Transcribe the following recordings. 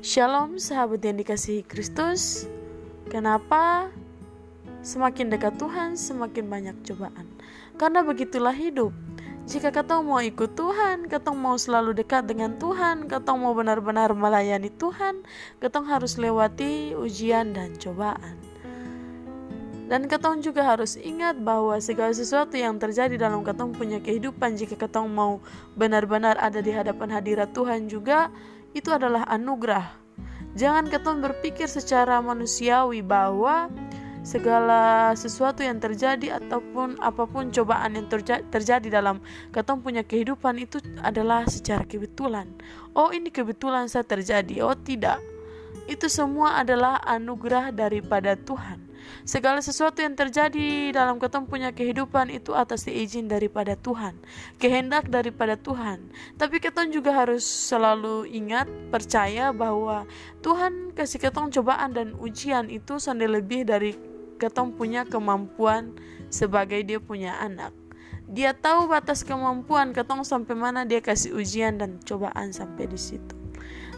Shalom sahabat yang dikasihi Kristus. Kenapa semakin dekat Tuhan semakin banyak cobaan? Karena begitulah hidup. Jika kata mau ikut Tuhan, kata mau selalu dekat dengan Tuhan, kata mau benar-benar melayani Tuhan, kata harus lewati ujian dan cobaan. Dan ketong juga harus ingat bahwa segala sesuatu yang terjadi dalam ketong punya kehidupan jika ketong mau benar-benar ada di hadapan hadirat Tuhan juga itu adalah anugerah. Jangan ketong berpikir secara manusiawi bahwa segala sesuatu yang terjadi ataupun apa pun cobaan yang terja terjadi dalam ketong punya kehidupan itu adalah secara kebetulan. Oh, ini kebetulan saya terjadi. Oh, tidak. Itu semua adalah anugerah daripada Tuhan. Segala sesuatu yang terjadi dalam ketemu punya kehidupan itu atas izin daripada Tuhan, kehendak daripada Tuhan. Tapi kita juga harus selalu ingat, percaya bahwa Tuhan kasih ketong cobaan dan ujian itu sendiri lebih dari ketong punya kemampuan sebagai dia punya anak. Dia tahu batas kemampuan ketong sampai mana dia kasih ujian dan cobaan sampai di situ.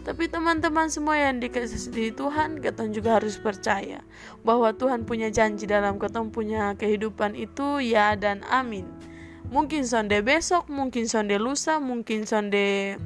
Tapi teman-teman semua yang dikasih di Tuhan, kita juga harus percaya bahwa Tuhan punya janji dalam kita punya kehidupan itu ya dan amin. Mungkin sonde besok, mungkin sonde lusa, mungkin sonde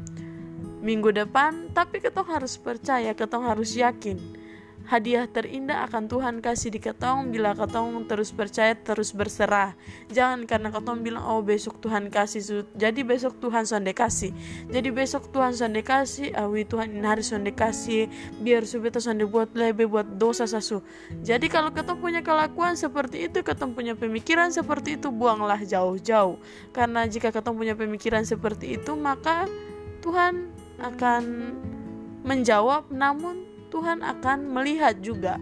minggu depan, tapi kita harus percaya, kita harus yakin hadiah terindah akan Tuhan kasih di ketong. Bila ketong terus percaya terus berserah. Jangan karena ketong bilang oh besok Tuhan kasih jadi besok Tuhan sonde kasih. Jadi besok Tuhan sonde kasih awi Tuhan ini hari sonde kasih. Biar subita sonde buat lebih buat dosa sasu. Jadi kalau ketong punya kelakuan seperti itu ketong punya pemikiran seperti itu buanglah jauh-jauh. Karena jika ketong punya pemikiran seperti itu maka Tuhan akan menjawab. Namun Tuhan akan melihat juga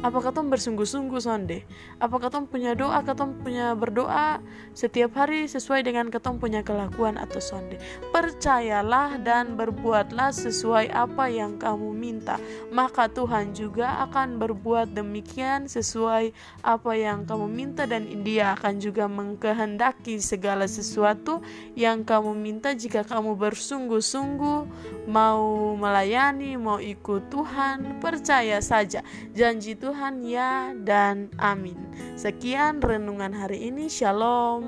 Apakah kamu bersungguh-sungguh sonde? Apakah kamu punya doa, kamu punya berdoa setiap hari sesuai dengan kamu punya kelakuan atau sonde? Percayalah dan berbuatlah sesuai apa yang kamu minta. Maka Tuhan juga akan berbuat demikian sesuai apa yang kamu minta dan dia akan juga mengkehendaki segala sesuatu yang kamu minta jika kamu bersungguh-sungguh mau melayani, mau ikut Tuhan. Percaya saja janji Tuhan Tuhan ya dan amin. Sekian renungan hari ini. Shalom.